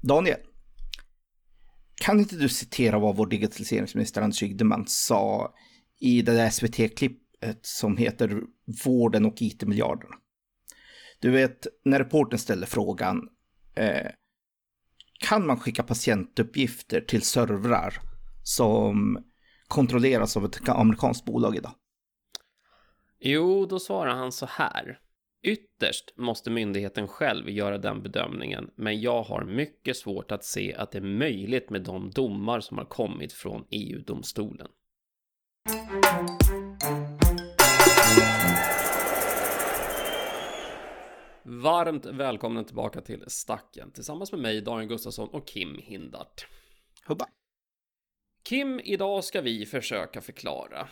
Daniel, kan inte du citera vad vår digitaliseringsminister Anders Ygeman sa i det där SVT-klippet som heter Vården och IT-miljarderna? Du vet, när reporten ställer frågan eh, kan man skicka patientuppgifter till servrar som kontrolleras av ett amerikanskt bolag idag? Jo, då svarar han så här. Ytterst måste myndigheten själv göra den bedömningen, men jag har mycket svårt att se att det är möjligt med de domar som har kommit från EU-domstolen. Varmt välkomna tillbaka till Stacken tillsammans med mig, Daniel Gustafsson och Kim Hindart. Hubba. Kim, idag ska vi försöka förklara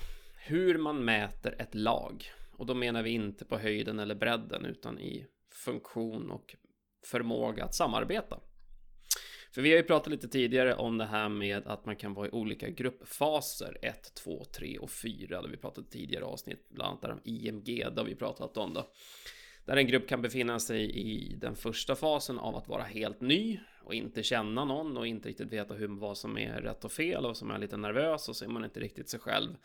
hur man mäter ett lag. Och då menar vi inte på höjden eller bredden utan i funktion och förmåga att samarbeta. För vi har ju pratat lite tidigare om det här med att man kan vara i olika gruppfaser 1, 2, 3 och 4. Det vi pratat tidigare avsnitt, bland annat om IMG, det har vi pratat om då. Där en grupp kan befinna sig i den första fasen av att vara helt ny och inte känna någon och inte riktigt veta hur, vad som är rätt och fel och som är lite nervös och så är man inte riktigt sig själv.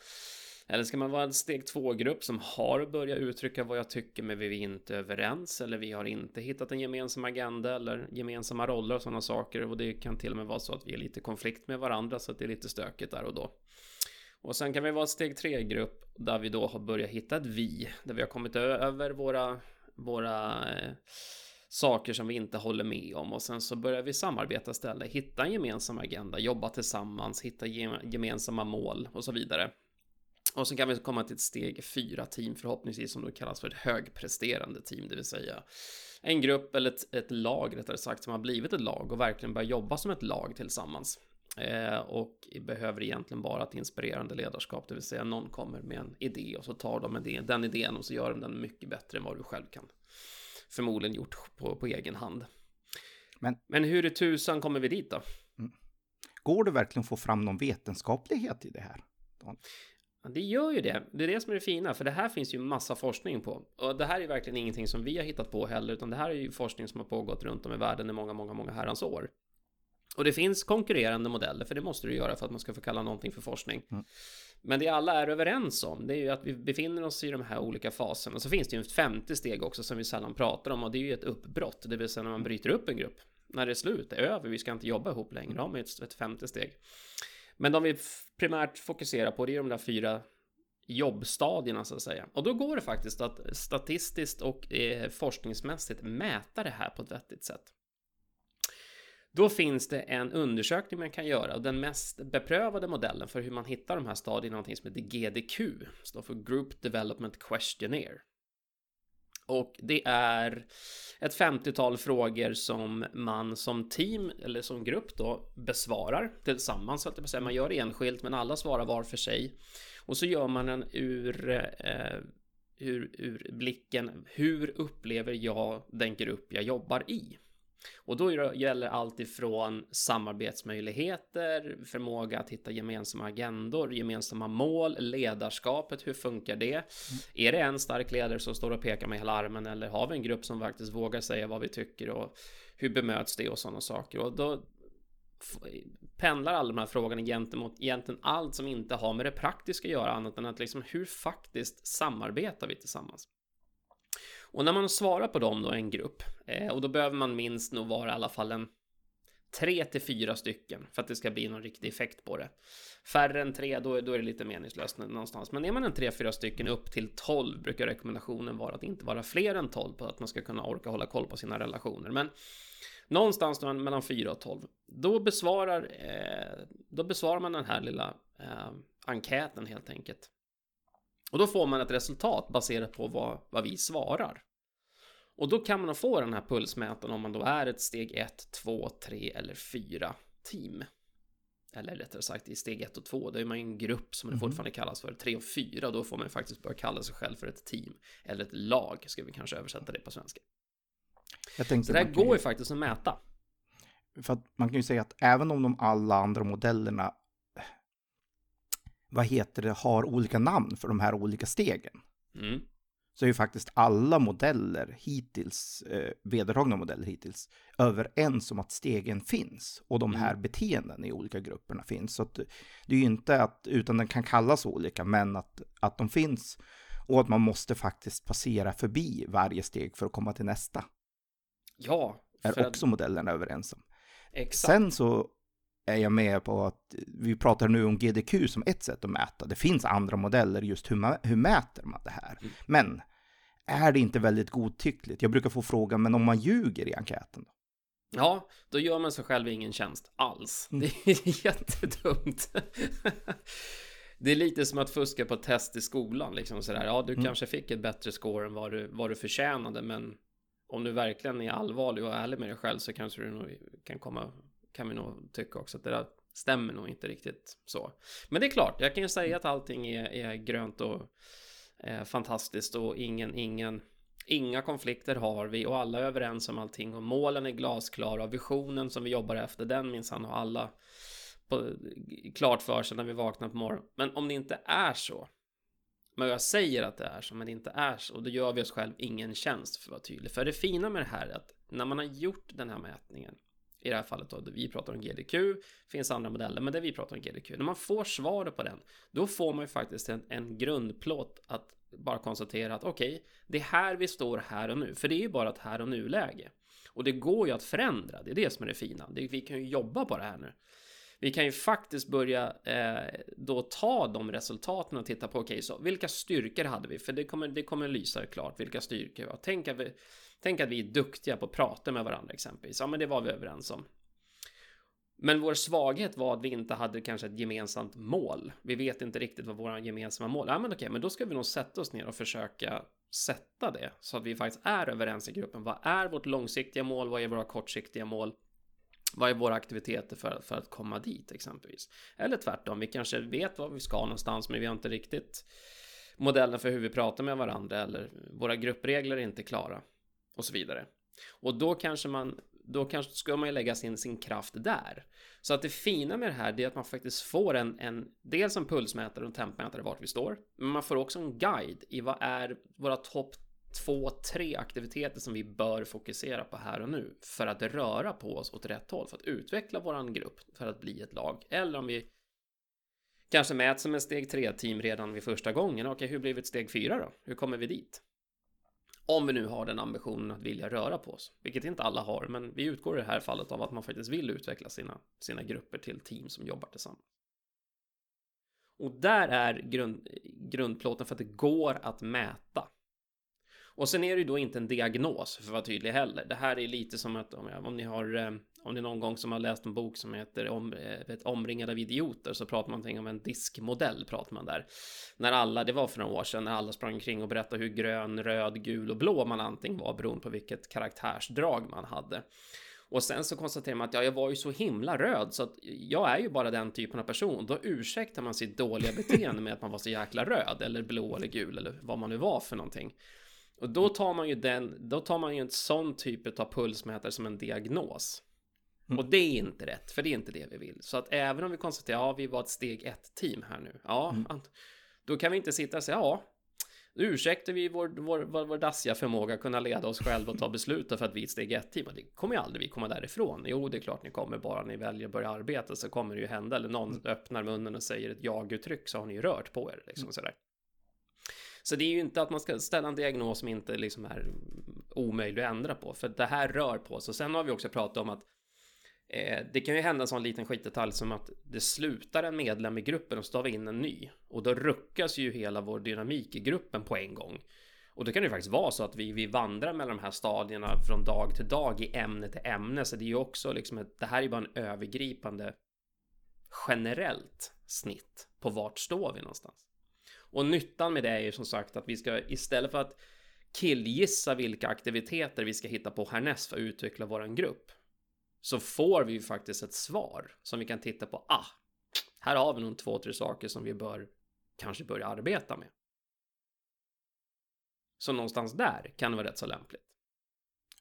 Eller ska man vara en steg två-grupp som har börjat uttrycka vad jag tycker men vi är inte överens eller vi har inte hittat en gemensam agenda eller gemensamma roller och sådana saker och det kan till och med vara så att vi är lite i konflikt med varandra så att det är lite stökigt där och då. Och sen kan vi vara en steg tre-grupp där vi då har börjat hitta ett vi, där vi har kommit över våra, våra eh, saker som vi inte håller med om och sen så börjar vi samarbeta istället, hitta en gemensam agenda, jobba tillsammans, hitta gemensamma mål och så vidare. Och sen kan vi komma till ett steg fyra team förhoppningsvis som då kallas för ett högpresterande team, det vill säga en grupp eller ett, ett lag rättare sagt som har blivit ett lag och verkligen börjar jobba som ett lag tillsammans. Eh, och behöver egentligen bara ett inspirerande ledarskap, det vill säga någon kommer med en idé och så tar de idé, den idén och så gör de den mycket bättre än vad du själv kan. Förmodligen gjort på, på egen hand. Men, Men hur i tusan kommer vi dit då? Mm. Går det verkligen att få fram någon vetenskaplighet i det här? Det gör ju det. Det är det som är det fina, för det här finns ju massa forskning på. Och det här är verkligen ingenting som vi har hittat på heller, utan det här är ju forskning som har pågått runt om i världen i många, många, många herrans år. Och det finns konkurrerande modeller, för det måste du göra för att man ska få kalla någonting för forskning. Mm. Men det alla är överens om, det är ju att vi befinner oss i de här olika faserna. Så finns det ju ett femte steg också som vi sällan pratar om och det är ju ett uppbrott, det vill säga när man bryter upp en grupp. När det är slut, det är över, vi ska inte jobba ihop längre, då har man ju ett, ett femte steg. Men de vi primärt fokuserar på, det är de där fyra jobbstadierna så att säga. Och då går det faktiskt att statistiskt och eh, forskningsmässigt mäta det här på ett vettigt sätt. Då finns det en undersökning man kan göra och den mest beprövade modellen för hur man hittar de här stadierna är någonting som heter GDQ, står för Group Development Questionnaire. Och det är ett 50-tal frågor som man som team eller som grupp då besvarar tillsammans. Så att säga. Man gör det enskilt men alla svarar var för sig. Och så gör man den ur, eh, ur, ur blicken hur upplever jag den grupp jag jobbar i? Och då gäller allt ifrån samarbetsmöjligheter, förmåga att hitta gemensamma agendor, gemensamma mål, ledarskapet, hur funkar det? Mm. Är det en stark ledare som står och pekar med hela armen eller har vi en grupp som faktiskt vågar säga vad vi tycker och hur bemöts det och sådana saker? Och då pendlar alla de här frågorna gentemot egentligen allt som inte har med det praktiska att göra annat än att liksom hur faktiskt samarbetar vi tillsammans? Och när man svarar på dem då, en grupp, eh, och då behöver man minst nog vara i alla fall en tre till fyra stycken för att det ska bli någon riktig effekt på det. Färre än tre, då, då är det lite meningslöst någonstans. Men är man en tre, fyra stycken upp till tolv brukar rekommendationen vara att inte vara fler än tolv på att man ska kunna orka hålla koll på sina relationer. Men någonstans mellan fyra och tolv, då besvarar, eh, då besvarar man den här lilla eh, enkäten helt enkelt. Och då får man ett resultat baserat på vad, vad vi svarar. Och då kan man få den här pulsmätaren om man då är ett steg 1, 2, 3 eller 4 team. Eller rättare sagt i steg 1 och 2, då är man en grupp som det mm. fortfarande kallas för. 3 och 4, då får man faktiskt börja kalla sig själv för ett team. Eller ett lag, ska vi kanske översätta det på svenska. Jag tänkte Så det här går ju faktiskt att mäta. För att man kan ju säga att även om de alla andra modellerna vad heter det, har olika namn för de här olika stegen. Mm. så är ju faktiskt alla modeller hittills, eh, vedertagna modeller hittills, överens om att stegen finns och de här mm. beteenden i olika grupperna finns. Så att det är ju inte att, utan den kan kallas olika, men att, att de finns och att man måste faktiskt passera förbi varje steg för att komma till nästa. Ja. Är också att... modellerna överens om. Exakt. Sen så är jag med på att vi pratar nu om GDQ som ett sätt att mäta. Det finns andra modeller just hur, hur mäter man det här. Mm. Men är det inte väldigt godtyckligt? Jag brukar få frågan, men om man ljuger i enkäten? Då? Ja, då gör man sig själv ingen tjänst alls. Mm. Det är jättedumt. det är lite som att fuska på test i skolan. Liksom sådär. Ja, du mm. kanske fick ett bättre score än vad du, vad du förtjänade, men om du verkligen är allvarlig och ärlig med dig själv så kanske du nog kan komma kan vi nog tycka också att det där stämmer nog inte riktigt så. Men det är klart, jag kan ju säga att allting är, är grönt och eh, fantastiskt och ingen, ingen, inga konflikter har vi och alla är överens om allting och målen är glasklara och visionen som vi jobbar efter den minsann har alla på, klart för sig när vi vaknar på morgonen. Men om det inte är så men jag säger att det är så, men det inte är så. Då gör vi oss själv ingen tjänst för att vara tydlig. För det fina med det här är att när man har gjort den här mätningen i det här fallet då, vi pratar om GDQ, finns andra modeller, men det vi pratar om GDQ. När man får svaret på den, då får man ju faktiskt en, en grundplåt att bara konstatera att okej, okay, det är här vi står här och nu, för det är ju bara ett här och nu-läge. Och det går ju att förändra, det är det som är det fina. Det, vi kan ju jobba på det här nu. Vi kan ju faktiskt börja eh, då ta de resultaten och titta på okej, okay, så vilka styrkor hade vi? För det kommer, det kommer lysa klart vilka styrkor vi har. Tänk att vi, tänk att vi är duktiga på att prata med varandra exempelvis. Ja, men det var vi överens om. Men vår svaghet var att vi inte hade kanske ett gemensamt mål. Vi vet inte riktigt vad våra gemensamma mål är. Ja, men okej, men då ska vi nog sätta oss ner och försöka sätta det så att vi faktiskt är överens i gruppen. Vad är vårt långsiktiga mål? Vad är våra kortsiktiga mål? Vad är våra aktiviteter för, för att komma dit exempelvis? Eller tvärtom, vi kanske vet vad vi ska någonstans men vi har inte riktigt modellen för hur vi pratar med varandra eller våra gruppregler är inte klara och så vidare. Och då kanske man då kanske ska man ju lägga sin, sin kraft där. Så att det fina med det här är att man faktiskt får en, en dels en pulsmätare och en tempmätare vart vi står. Men man får också en guide i vad är våra topp två, tre aktiviteter som vi bör fokusera på här och nu för att röra på oss åt rätt håll, för att utveckla våran grupp, för att bli ett lag. Eller om vi kanske mäts som en steg 3-team redan vid första gången. Okej, hur blir vi ett steg 4 då? Hur kommer vi dit? Om vi nu har den ambitionen att vilja röra på oss, vilket inte alla har, men vi utgår i det här fallet av att man faktiskt vill utveckla sina, sina grupper till team som jobbar tillsammans. Och där är grund, grundplåten för att det går att mäta. Och sen är det ju då inte en diagnos för att vara tydlig heller. Det här är lite som att om, om ni har eh, Om om ni någon gång som har läst en bok som heter om, eh, vet, Omringad av idioter så pratar man om en diskmodell pratar man där. När alla, det var för några år sedan, när alla sprang omkring och berättade hur grön, röd, gul och blå man antingen var beroende på vilket karaktärsdrag man hade. Och sen så konstaterar man att ja, jag var ju så himla röd så att jag är ju bara den typen av person. Då ursäktar man sitt dåliga beteende med att man var så jäkla röd eller blå eller gul eller vad man nu var för någonting. Och då tar man ju den, då tar man ju en sån typ av pulsmätare som en diagnos. Mm. Och det är inte rätt, för det är inte det vi vill. Så att även om vi konstaterar, ja, vi var ett steg ett team här nu. Ja, mm. då kan vi inte sitta och säga, ja, ursäktar vi vår, vår, vår, vår dassiga förmåga att kunna leda oss själva och ta beslut för att vi är ett steg ett team. Och det kommer ju aldrig vi komma därifrån. Jo, det är klart ni kommer, bara ni väljer att börja arbeta så kommer det ju hända. Eller någon mm. öppnar munnen och säger ett jag-uttryck så har ni ju rört på er. Liksom, mm. sådär. Så det är ju inte att man ska ställa en diagnos som inte liksom är omöjlig att ändra på, för det här rör på sig. Och sen har vi också pratat om att eh, det kan ju hända en sån liten skitdetalj som att det slutar en medlem i gruppen och så tar vi in en ny. Och då ruckas ju hela vår dynamik i gruppen på en gång. Och då kan det faktiskt vara så att vi, vi vandrar mellan de här stadierna från dag till dag i ämne till ämne. Så det är ju också liksom ett, det här är bara en övergripande generellt snitt på vart står vi någonstans. Och nyttan med det är ju som sagt att vi ska istället för att killgissa vilka aktiviteter vi ska hitta på härnäst för att utveckla våran grupp så får vi ju faktiskt ett svar som vi kan titta på. Ah, här har vi nog två, tre saker som vi bör kanske börja arbeta med. Så någonstans där kan det vara rätt så lämpligt.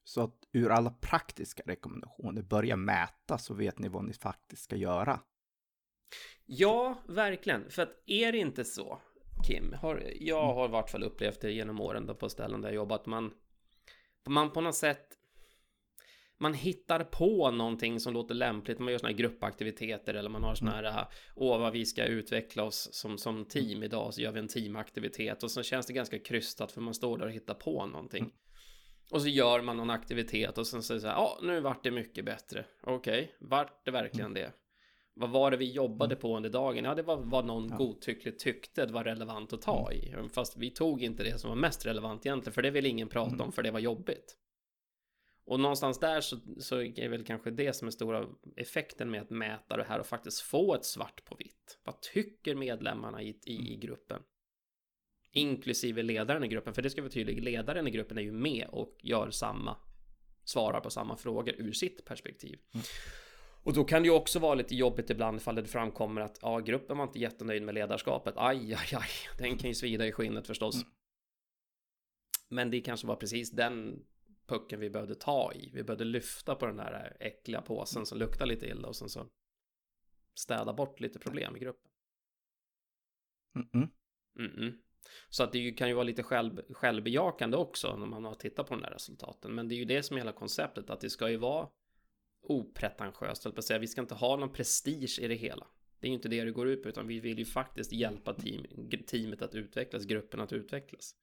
Så att ur alla praktiska rekommendationer, börja mäta så vet ni vad ni faktiskt ska göra. Ja, verkligen. För att är det inte så Kim, har, jag har i vart fall upplevt det genom åren då på ställen där jag jobbat. Man, man på något sätt man hittar på någonting som låter lämpligt. Man gör sådana här gruppaktiviteter eller man har sådana här, mm. åh vad vi ska utveckla oss som, som team idag, så gör vi en teamaktivitet och så känns det ganska krystat för man står där och hittar på någonting. Mm. Och så gör man någon aktivitet och sen säger så här, ja nu vart det mycket bättre. Okej, okay, vart det verkligen mm. det? Vad var det vi jobbade på under dagen? Ja, det var vad någon ja. godtyckligt tyckte det var relevant att ta i. Fast vi tog inte det som var mest relevant egentligen, för det vill ingen prata mm. om, för det var jobbigt. Och någonstans där så, så är väl kanske det som är stora effekten med att mäta det här och faktiskt få ett svart på vitt. Vad tycker medlemmarna i, i, i gruppen? Inklusive ledaren i gruppen, för det ska vara tydligt, ledaren i gruppen är ju med och gör samma, svarar på samma frågor ur sitt perspektiv. Mm. Och då kan det ju också vara lite jobbigt ibland ifall det framkommer att ja, gruppen var inte jättenöjd med ledarskapet. Aj, aj, aj, den kan ju svida i skinnet förstås. Mm. Men det kanske var precis den pucken vi behövde ta i. Vi behövde lyfta på den där äckliga påsen mm. som luktar lite illa och sen så städa bort lite problem i gruppen. -mm. Mm så att det kan ju vara lite själv, självbejakande också när man har tittat på de där resultaten. Men det är ju det som är hela konceptet, att det ska ju vara opretentiöst, att säga. Vi ska inte ha någon prestige i det hela. Det är ju inte det det går ut på, utan vi vill ju faktiskt hjälpa team, teamet att utvecklas, gruppen att utvecklas.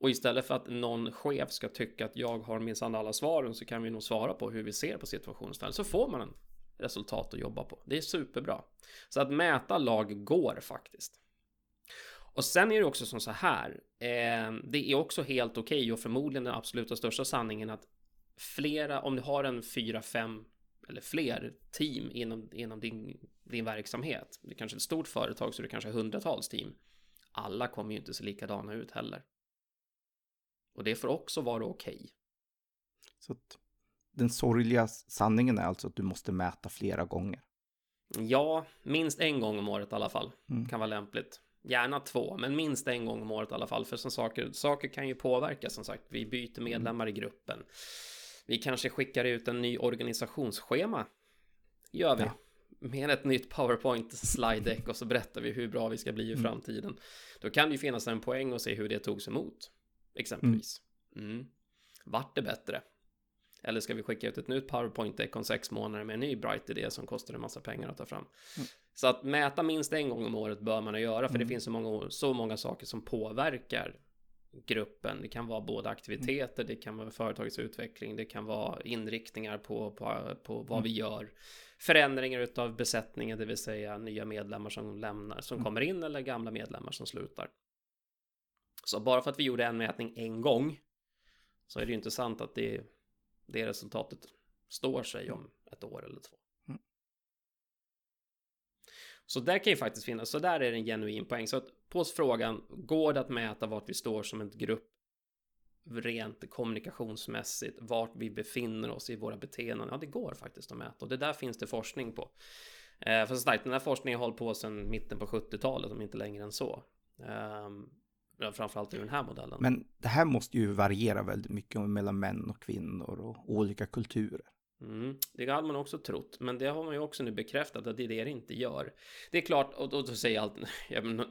Och istället för att någon chef ska tycka att jag har minsann alla svaren så kan vi nog svara på hur vi ser på situationen Så får man en resultat att jobba på. Det är superbra. Så att mäta lag går faktiskt. Och sen är det också som så här. Eh, det är också helt okej okay och förmodligen den absoluta största sanningen att flera, om du har en fyra, fem eller fler team inom, inom din, din verksamhet. Det är kanske är ett stort företag så det kanske är hundratals team. Alla kommer ju inte se likadana ut heller. Och det får också vara okej. Okay. Så den sorgliga sanningen är alltså att du måste mäta flera gånger? Ja, minst en gång om året i alla fall. Mm. Kan vara lämpligt. Gärna två, men minst en gång om året i alla fall. För som saker, saker kan ju påverka som sagt. Vi byter mm. medlemmar mm. i gruppen. Vi kanske skickar ut en ny organisationsschema. Gör vi. Ja. Med ett nytt PowerPoint slide deck och så berättar vi hur bra vi ska bli i mm. framtiden. Då kan det ju finnas en poäng att se hur det togs emot. Exempelvis. Mm. Mm. Vart det bättre? Eller ska vi skicka ut ett nytt PowerPoint-deck om sex månader med en ny bright idé som kostar en massa pengar att ta fram? Mm. Så att mäta minst en gång om året bör man göra, för mm. det finns så många, så många saker som påverkar gruppen. Det kan vara både aktiviteter, det kan vara företagets utveckling, det kan vara inriktningar på, på, på vad mm. vi gör. Förändringar utav besättningen, det vill säga nya medlemmar som lämnar, som mm. kommer in eller gamla medlemmar som slutar. Så bara för att vi gjorde en mätning en gång så är det ju inte sant att det, det resultatet står sig om ett år eller två. Så där kan ju faktiskt finnas, så där är det en genuin poäng. Så att på frågan, går det att mäta vart vi står som en grupp rent kommunikationsmässigt, vart vi befinner oss i våra beteenden? Ja, det går faktiskt att mäta och det där finns det forskning på. Eh, för som sagt, den här forskningen har hållit på sedan mitten på 70-talet, om inte längre än så. Eh, framförallt i den här modellen. Men det här måste ju variera väldigt mycket mellan män och kvinnor och olika kulturer. Mm, det hade man också trott, men det har man ju också nu bekräftat att det är det det inte gör. Det är klart, och då säger alltid,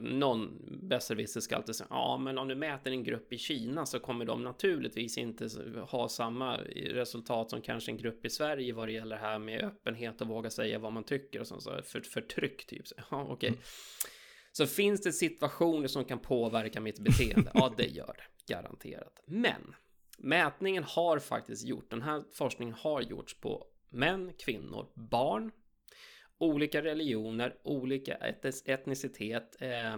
någon besserwisser ska alltid säga, ja, men om du mäter en grupp i Kina så kommer de naturligtvis inte ha samma resultat som kanske en grupp i Sverige vad det gäller här med öppenhet och våga säga vad man tycker och sånt, så för, förtryck typ. Ja, okej. Okay. Mm. Så finns det situationer som kan påverka mitt beteende? Ja, det gör det. Garanterat. Men mätningen har faktiskt gjort, den här forskningen har gjorts på män, kvinnor, barn, olika religioner, olika etnicitet, eh,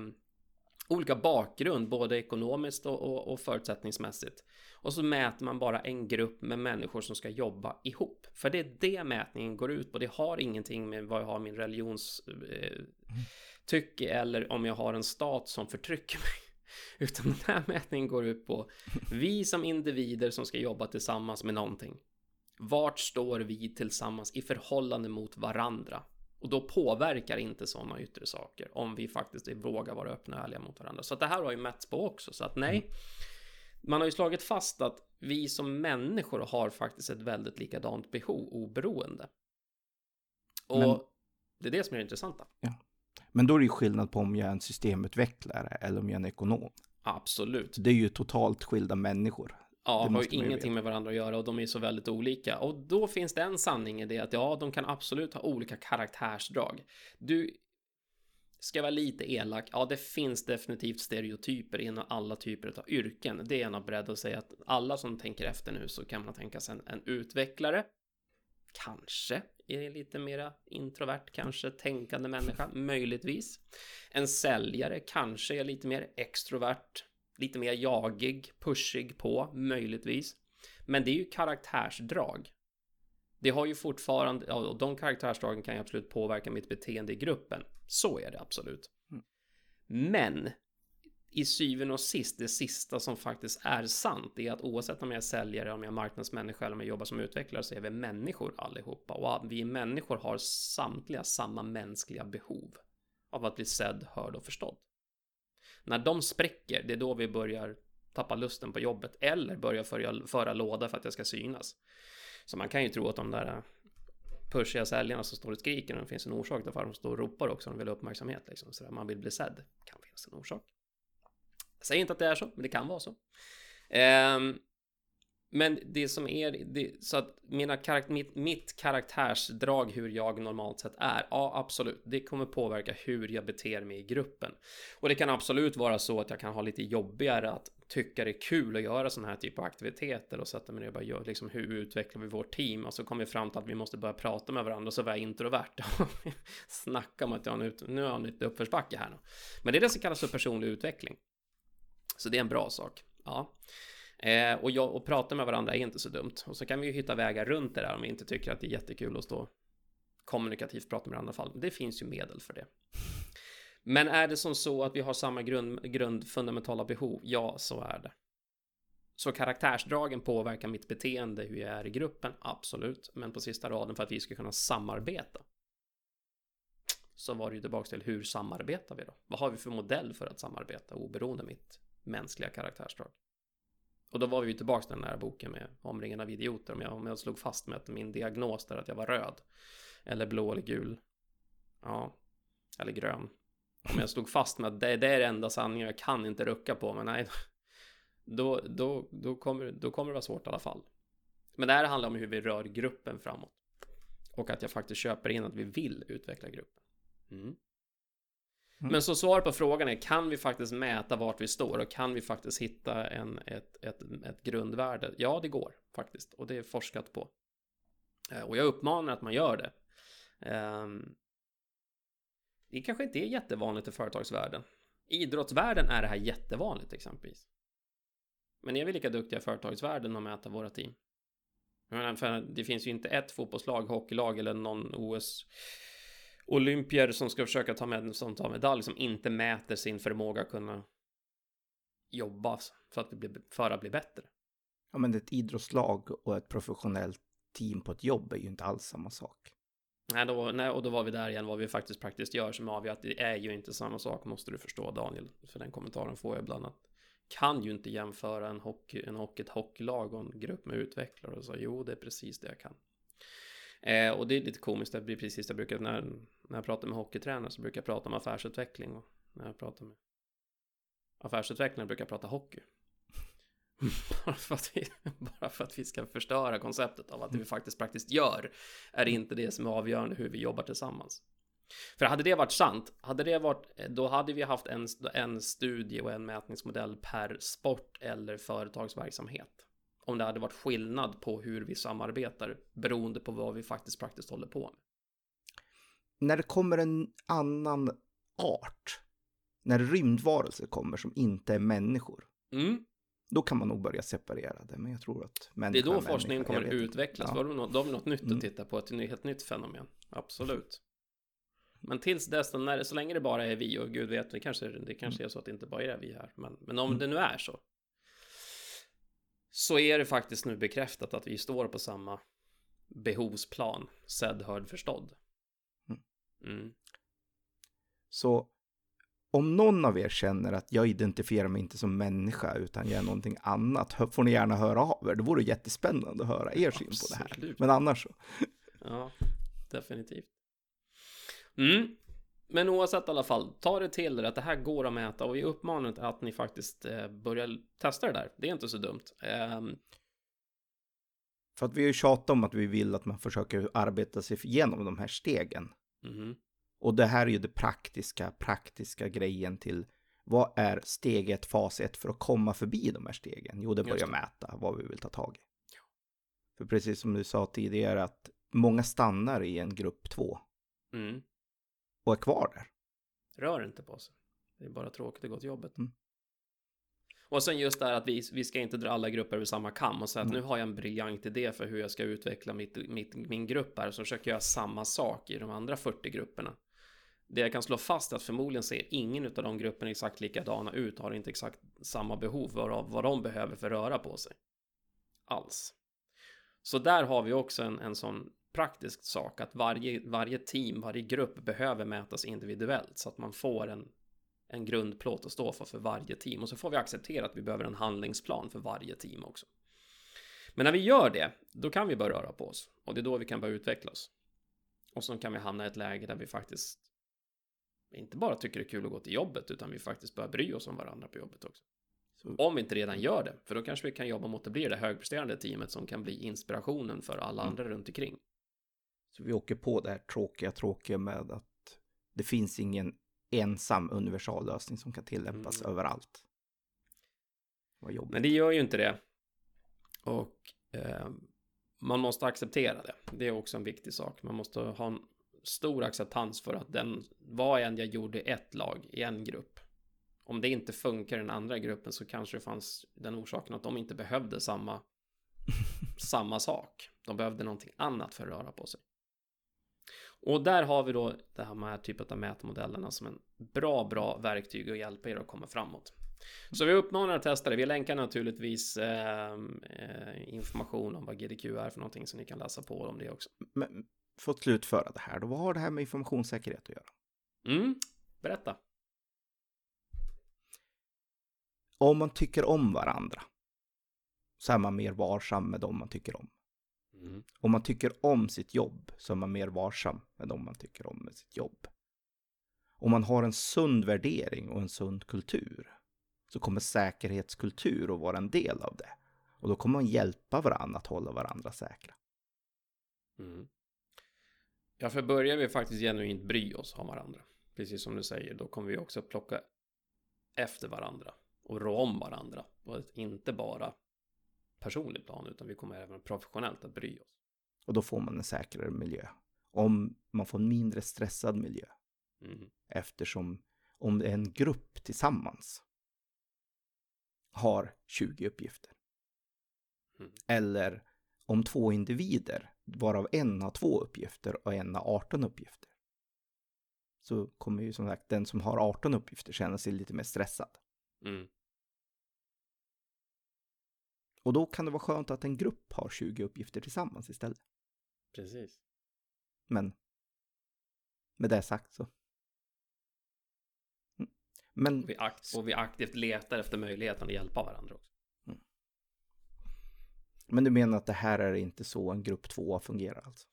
olika bakgrund, både ekonomiskt och, och, och, förutsättningsmässigt. Och så mäter man bara en grupp med människor som ska jobba ihop. För det är det mätningen går ut på. Det har ingenting med vad jag har min religions... Eh, tycke eller om jag har en stat som förtrycker mig. Utan den här mätningen går ut på vi som individer som ska jobba tillsammans med någonting. Vart står vi tillsammans i förhållande mot varandra? Och då påverkar inte sådana yttre saker om vi faktiskt vågar vara öppna och ärliga mot varandra. Så det här har ju mätts på också. Så att nej, man har ju slagit fast att vi som människor har faktiskt ett väldigt likadant behov oberoende. Och Men... det är det som är det intressanta. Ja. Men då är det ju skillnad på om jag är en systemutvecklare eller om jag är en ekonom. Absolut. Det är ju totalt skilda människor. Ja, har ju ingenting med varandra att göra och de är så väldigt olika. Och då finns det en sanning i det att ja, de kan absolut ha olika karaktärsdrag. Du, ska vara lite elak, ja, det finns definitivt stereotyper inom alla typer av yrken. Det är jag nog beredd att säga att alla som tänker efter nu så kan man tänka sig en, en utvecklare. Kanske är lite mera introvert, kanske tänkande människa, möjligtvis. En säljare kanske är lite mer extrovert, lite mer jagig, pushig på, möjligtvis. Men det är ju karaktärsdrag. Det har ju fortfarande, ja, och de karaktärsdragen kan ju absolut påverka mitt beteende i gruppen. Så är det absolut. Men i syvende och sist, det sista som faktiskt är sant är att oavsett om jag är säljare, om jag är marknadsmänniska eller om jag jobbar som utvecklare så är vi människor allihopa och vi människor har samtliga samma mänskliga behov av att bli sedd, hörd och förstådd. När de spräcker, det är då vi börjar tappa lusten på jobbet eller börjar föra, föra låda för att jag ska synas. Så man kan ju tro att de där pushiga säljarna som står och skriker, det finns en orsak till varför de står och ropar också, de vill ha uppmärksamhet liksom, så där man vill bli sedd, kan finnas en orsak. Jag säger inte att det är så, men det kan vara så. Um, men det som är, det, så att mina karakt, mitt, mitt karaktärsdrag, hur jag normalt sett är, ja absolut, det kommer påverka hur jag beter mig i gruppen. Och det kan absolut vara så att jag kan ha lite jobbigare att tycka det är kul att göra sådana här typer av aktiviteter och sätta mig ner och bara göra, liksom hur utvecklar vi vårt team? Och så kommer vi fram till att vi måste börja prata med varandra och så var jag introvert. Snacka om att jag har en nu har jag en lite uppförsbacke här nu. Men det är det som kallas för personlig utveckling. Så det är en bra sak. Ja. Eh, och, jag, och prata med varandra är inte så dumt. Och så kan vi ju hitta vägar runt det där om vi inte tycker att det är jättekul att stå kommunikativt prata med varandra i alla fall. Det finns ju medel för det. Men är det som så att vi har samma grund, grundfundamentala behov? Ja, så är det. Så karaktärsdragen påverkar mitt beteende, hur jag är i gruppen? Absolut. Men på sista raden för att vi ska kunna samarbeta. Så var det ju tillbaka till hur samarbetar vi då? Vad har vi för modell för att samarbeta oberoende mitt mänskliga karaktärsdrag? Och då var vi ju tillbaka till den här boken med omringen av idioter. Om jag, om jag slog fast med att min diagnos där att jag var röd. Eller blå eller gul. Ja. Eller grön. Om jag slog fast med att det, det är det enda sanningen jag kan inte rucka på. Men nej. Då, då, då, kommer, då kommer det vara svårt i alla fall. Men det här handlar om hur vi rör gruppen framåt. Och att jag faktiskt köper in att vi vill utveckla gruppen. Mm. Mm. Men så svar på frågan är, kan vi faktiskt mäta vart vi står och kan vi faktiskt hitta en, ett, ett, ett grundvärde? Ja, det går faktiskt och det är forskat på. Eh, och jag uppmanar att man gör det. Ehm, det kanske inte är jättevanligt i företagsvärlden. I idrottsvärlden är det här jättevanligt exempelvis. Men är vi lika duktiga i företagsvärlden att mäta våra team? Jag menar, för det finns ju inte ett fotbollslag, hockeylag eller någon OS olympier som ska försöka ta med som tar medalj som inte mäter sin förmåga att kunna jobba för att bli, för att bli bättre. Ja, men ett idrottslag och ett professionellt team på ett jobb är ju inte alls samma sak. Nej, då, nej, och då var vi där igen vad vi faktiskt praktiskt gör som avgör att det är ju inte samma sak måste du förstå Daniel. För den kommentaren får jag ibland att kan ju inte jämföra en hockey, en hockey, ett hockeylag och en grupp med utvecklare och så jo det är precis det jag kan. Eh, och det är lite komiskt, det blir precis det jag brukar, när, när jag pratar med hockeytränare så brukar jag prata om affärsutveckling och när jag pratar med affärsutvecklare brukar jag prata hockey. bara, för att vi, bara för att vi ska förstöra konceptet av att det vi faktiskt praktiskt gör är inte det som är avgörande hur vi jobbar tillsammans. För hade det varit sant, hade det varit, då hade vi haft en, en studie och en mätningsmodell per sport eller företagsverksamhet om det hade varit skillnad på hur vi samarbetar beroende på vad vi faktiskt praktiskt håller på med. När det kommer en annan art, när rymdvarelser kommer som inte är människor, mm. då kan man nog börja separera det. Men jag tror att Det är då forskningen kommer att utvecklas. Ja. Då har vi något nytt mm. att titta på, ett helt nytt fenomen. Absolut. Men tills dess, när, så länge det bara är vi och gud vet, det kanske, det kanske mm. är så att det inte bara är vi här. Men, men om mm. det nu är så, så är det faktiskt nu bekräftat att vi står på samma behovsplan, sedd, hörd, förstådd. Mm. Så om någon av er känner att jag identifierar mig inte som människa utan jag är någonting annat, får ni gärna höra av er. Det vore jättespännande att höra er syn på det här. Men annars så. Ja, definitivt. Mm. Men oavsett i alla fall, ta det till er att det här går att mäta och vi uppmanar att ni faktiskt eh, börjar testa det där. Det är inte så dumt. Um... För att vi har ju tjatat om att vi vill att man försöker arbeta sig igenom de här stegen. Mm. Och det här är ju det praktiska, praktiska grejen till vad är steg ett, fas ett för att komma förbi de här stegen? Jo, det är börja mäta vad vi vill ta tag i. Ja. För precis som du sa tidigare att många stannar i en grupp två. Mm. Och är kvar där. Rör inte på sig. Det är bara tråkigt att gå till jobbet. Mm. Och sen just det här att vi, vi ska inte dra alla grupper över samma kam och säga att mm. nu har jag en briljant idé för hur jag ska utveckla mitt, mitt, min grupp här. Så försöker jag göra samma sak i de andra 40 grupperna. Det jag kan slå fast är att förmodligen ser ingen av de grupperna exakt likadana ut, har inte exakt samma behov varav vad de behöver för röra på sig. Alls. Så där har vi också en, en sån praktisk sak att varje, varje team, varje grupp behöver mätas individuellt så att man får en, en grundplåt att stå för för varje team och så får vi acceptera att vi behöver en handlingsplan för varje team också. Men när vi gör det, då kan vi börja röra på oss och det är då vi kan börja utveckla oss. Och så kan vi hamna i ett läge där vi faktiskt inte bara tycker det är kul att gå till jobbet utan vi faktiskt börjar bry oss om varandra på jobbet också. Så. Om vi inte redan gör det, för då kanske vi kan jobba mot att bli det högpresterande teamet som kan bli inspirationen för alla mm. andra runt omkring. Så vi åker på det här tråkiga, tråkiga med att det finns ingen ensam universallösning som kan tillämpas mm. överallt. Men det gör ju inte det. Och eh, man måste acceptera det. Det är också en viktig sak. Man måste ha en stor acceptans för att den, vad än jag gjorde i ett lag, i en grupp. Om det inte funkar i den andra gruppen så kanske det fanns den orsaken att de inte behövde samma, samma sak. De behövde någonting annat för att röra på sig. Och där har vi då det här typen av mätmodellerna som en bra, bra verktyg att hjälpa er att komma framåt. Så vi uppmanar att testa det. Vi länkar naturligtvis eh, eh information om vad GDQ är för någonting så ni kan läsa på om det också. Men för att slutföra det här då, vad har det här med informationssäkerhet att göra? Mm, berätta. Om man tycker om varandra så är man mer varsam med dem man tycker om. Mm. Om man tycker om sitt jobb så är man mer varsam med dem man tycker om sitt jobb. Om man har en sund värdering och en sund kultur så kommer säkerhetskultur att vara en del av det. Och då kommer man hjälpa varandra att hålla varandra säkra. Mm. Ja, för börjar vi faktiskt genuint bry oss om varandra, precis som du säger, då kommer vi också plocka efter varandra och rå om varandra. Och inte bara personligt plan, utan vi kommer även professionellt att bry oss. Och då får man en säkrare miljö. Om man får en mindre stressad miljö. Mm. Eftersom om det är en grupp tillsammans har 20 uppgifter. Mm. Eller om två individer, varav en har två uppgifter och en har 18 uppgifter. Så kommer ju som sagt den som har 18 uppgifter känna sig lite mer stressad. Mm. Och då kan det vara skönt att en grupp har 20 uppgifter tillsammans istället. Precis. Men med det sagt så. Mm. Men... Och vi, akt och vi aktivt letar efter möjligheten att hjälpa varandra också. Mm. Men du menar att det här är inte så en grupp 2 fungerar alltså?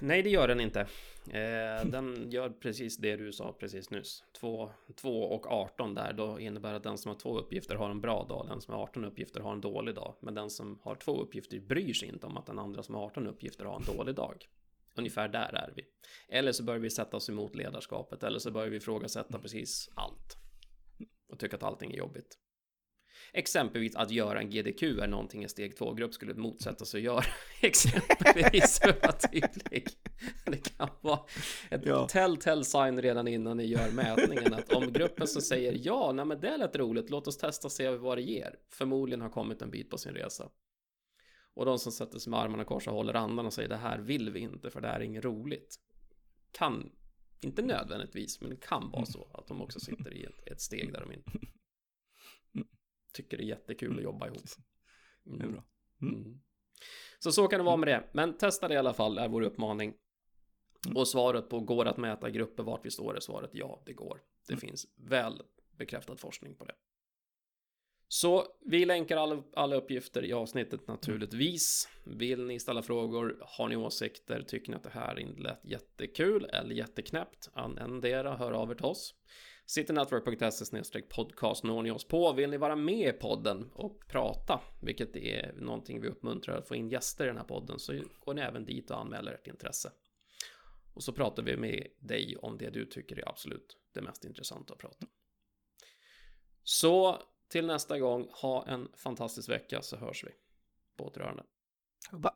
Nej, det gör den inte. Eh, den gör precis det du sa precis nyss. 2 och 18 där, då innebär att den som har två uppgifter har en bra dag, den som har 18 uppgifter har en dålig dag. Men den som har två uppgifter bryr sig inte om att den andra som har 18 uppgifter har en dålig dag. Ungefär där är vi. Eller så börjar vi sätta oss emot ledarskapet, eller så börjar vi ifrågasätta precis allt. Och tycka att allting är jobbigt. Exempelvis att göra en GDQ är någonting en steg 2-grupp skulle motsätta sig att göra. Exempelvis för att tydlig. Det kan vara ett ja. tell-tell sign redan innan ni gör mätningen att om gruppen som säger ja, nej men det lät roligt, låt oss testa och se vad det ger. Förmodligen har kommit en bit på sin resa. Och de som sätter sig med armarna kors och håller andan och säger det här vill vi inte för det här är inget roligt. Kan, inte nödvändigtvis, men det kan vara så att de också sitter i ett, ett steg där de inte tycker det är jättekul att mm. jobba ihop. Mm. Det är bra. Mm. mm. Så så kan det vara med det. Men testa det i alla fall, är vår uppmaning. Mm. Och svaret på går att mäta grupper vart vi står är svaret ja, det går. Det finns väl bekräftad forskning på det. Så vi länkar alla, alla uppgifter i avsnittet naturligtvis. Vill ni ställa frågor? Har ni åsikter? Tycker ni att det här lät jättekul eller jätteknäppt? Endera hör av er till oss. Citynetwork.se podcast når ni oss på. Vill ni vara med i podden och prata, vilket är någonting vi uppmuntrar att få in gäster i den här podden, så går ni även dit och anmäler ert intresse. Och så pratar vi med dig om det du tycker är absolut det mest intressanta att prata om. Så till nästa gång, ha en fantastisk vecka så hörs vi. På återhörande. Hubba.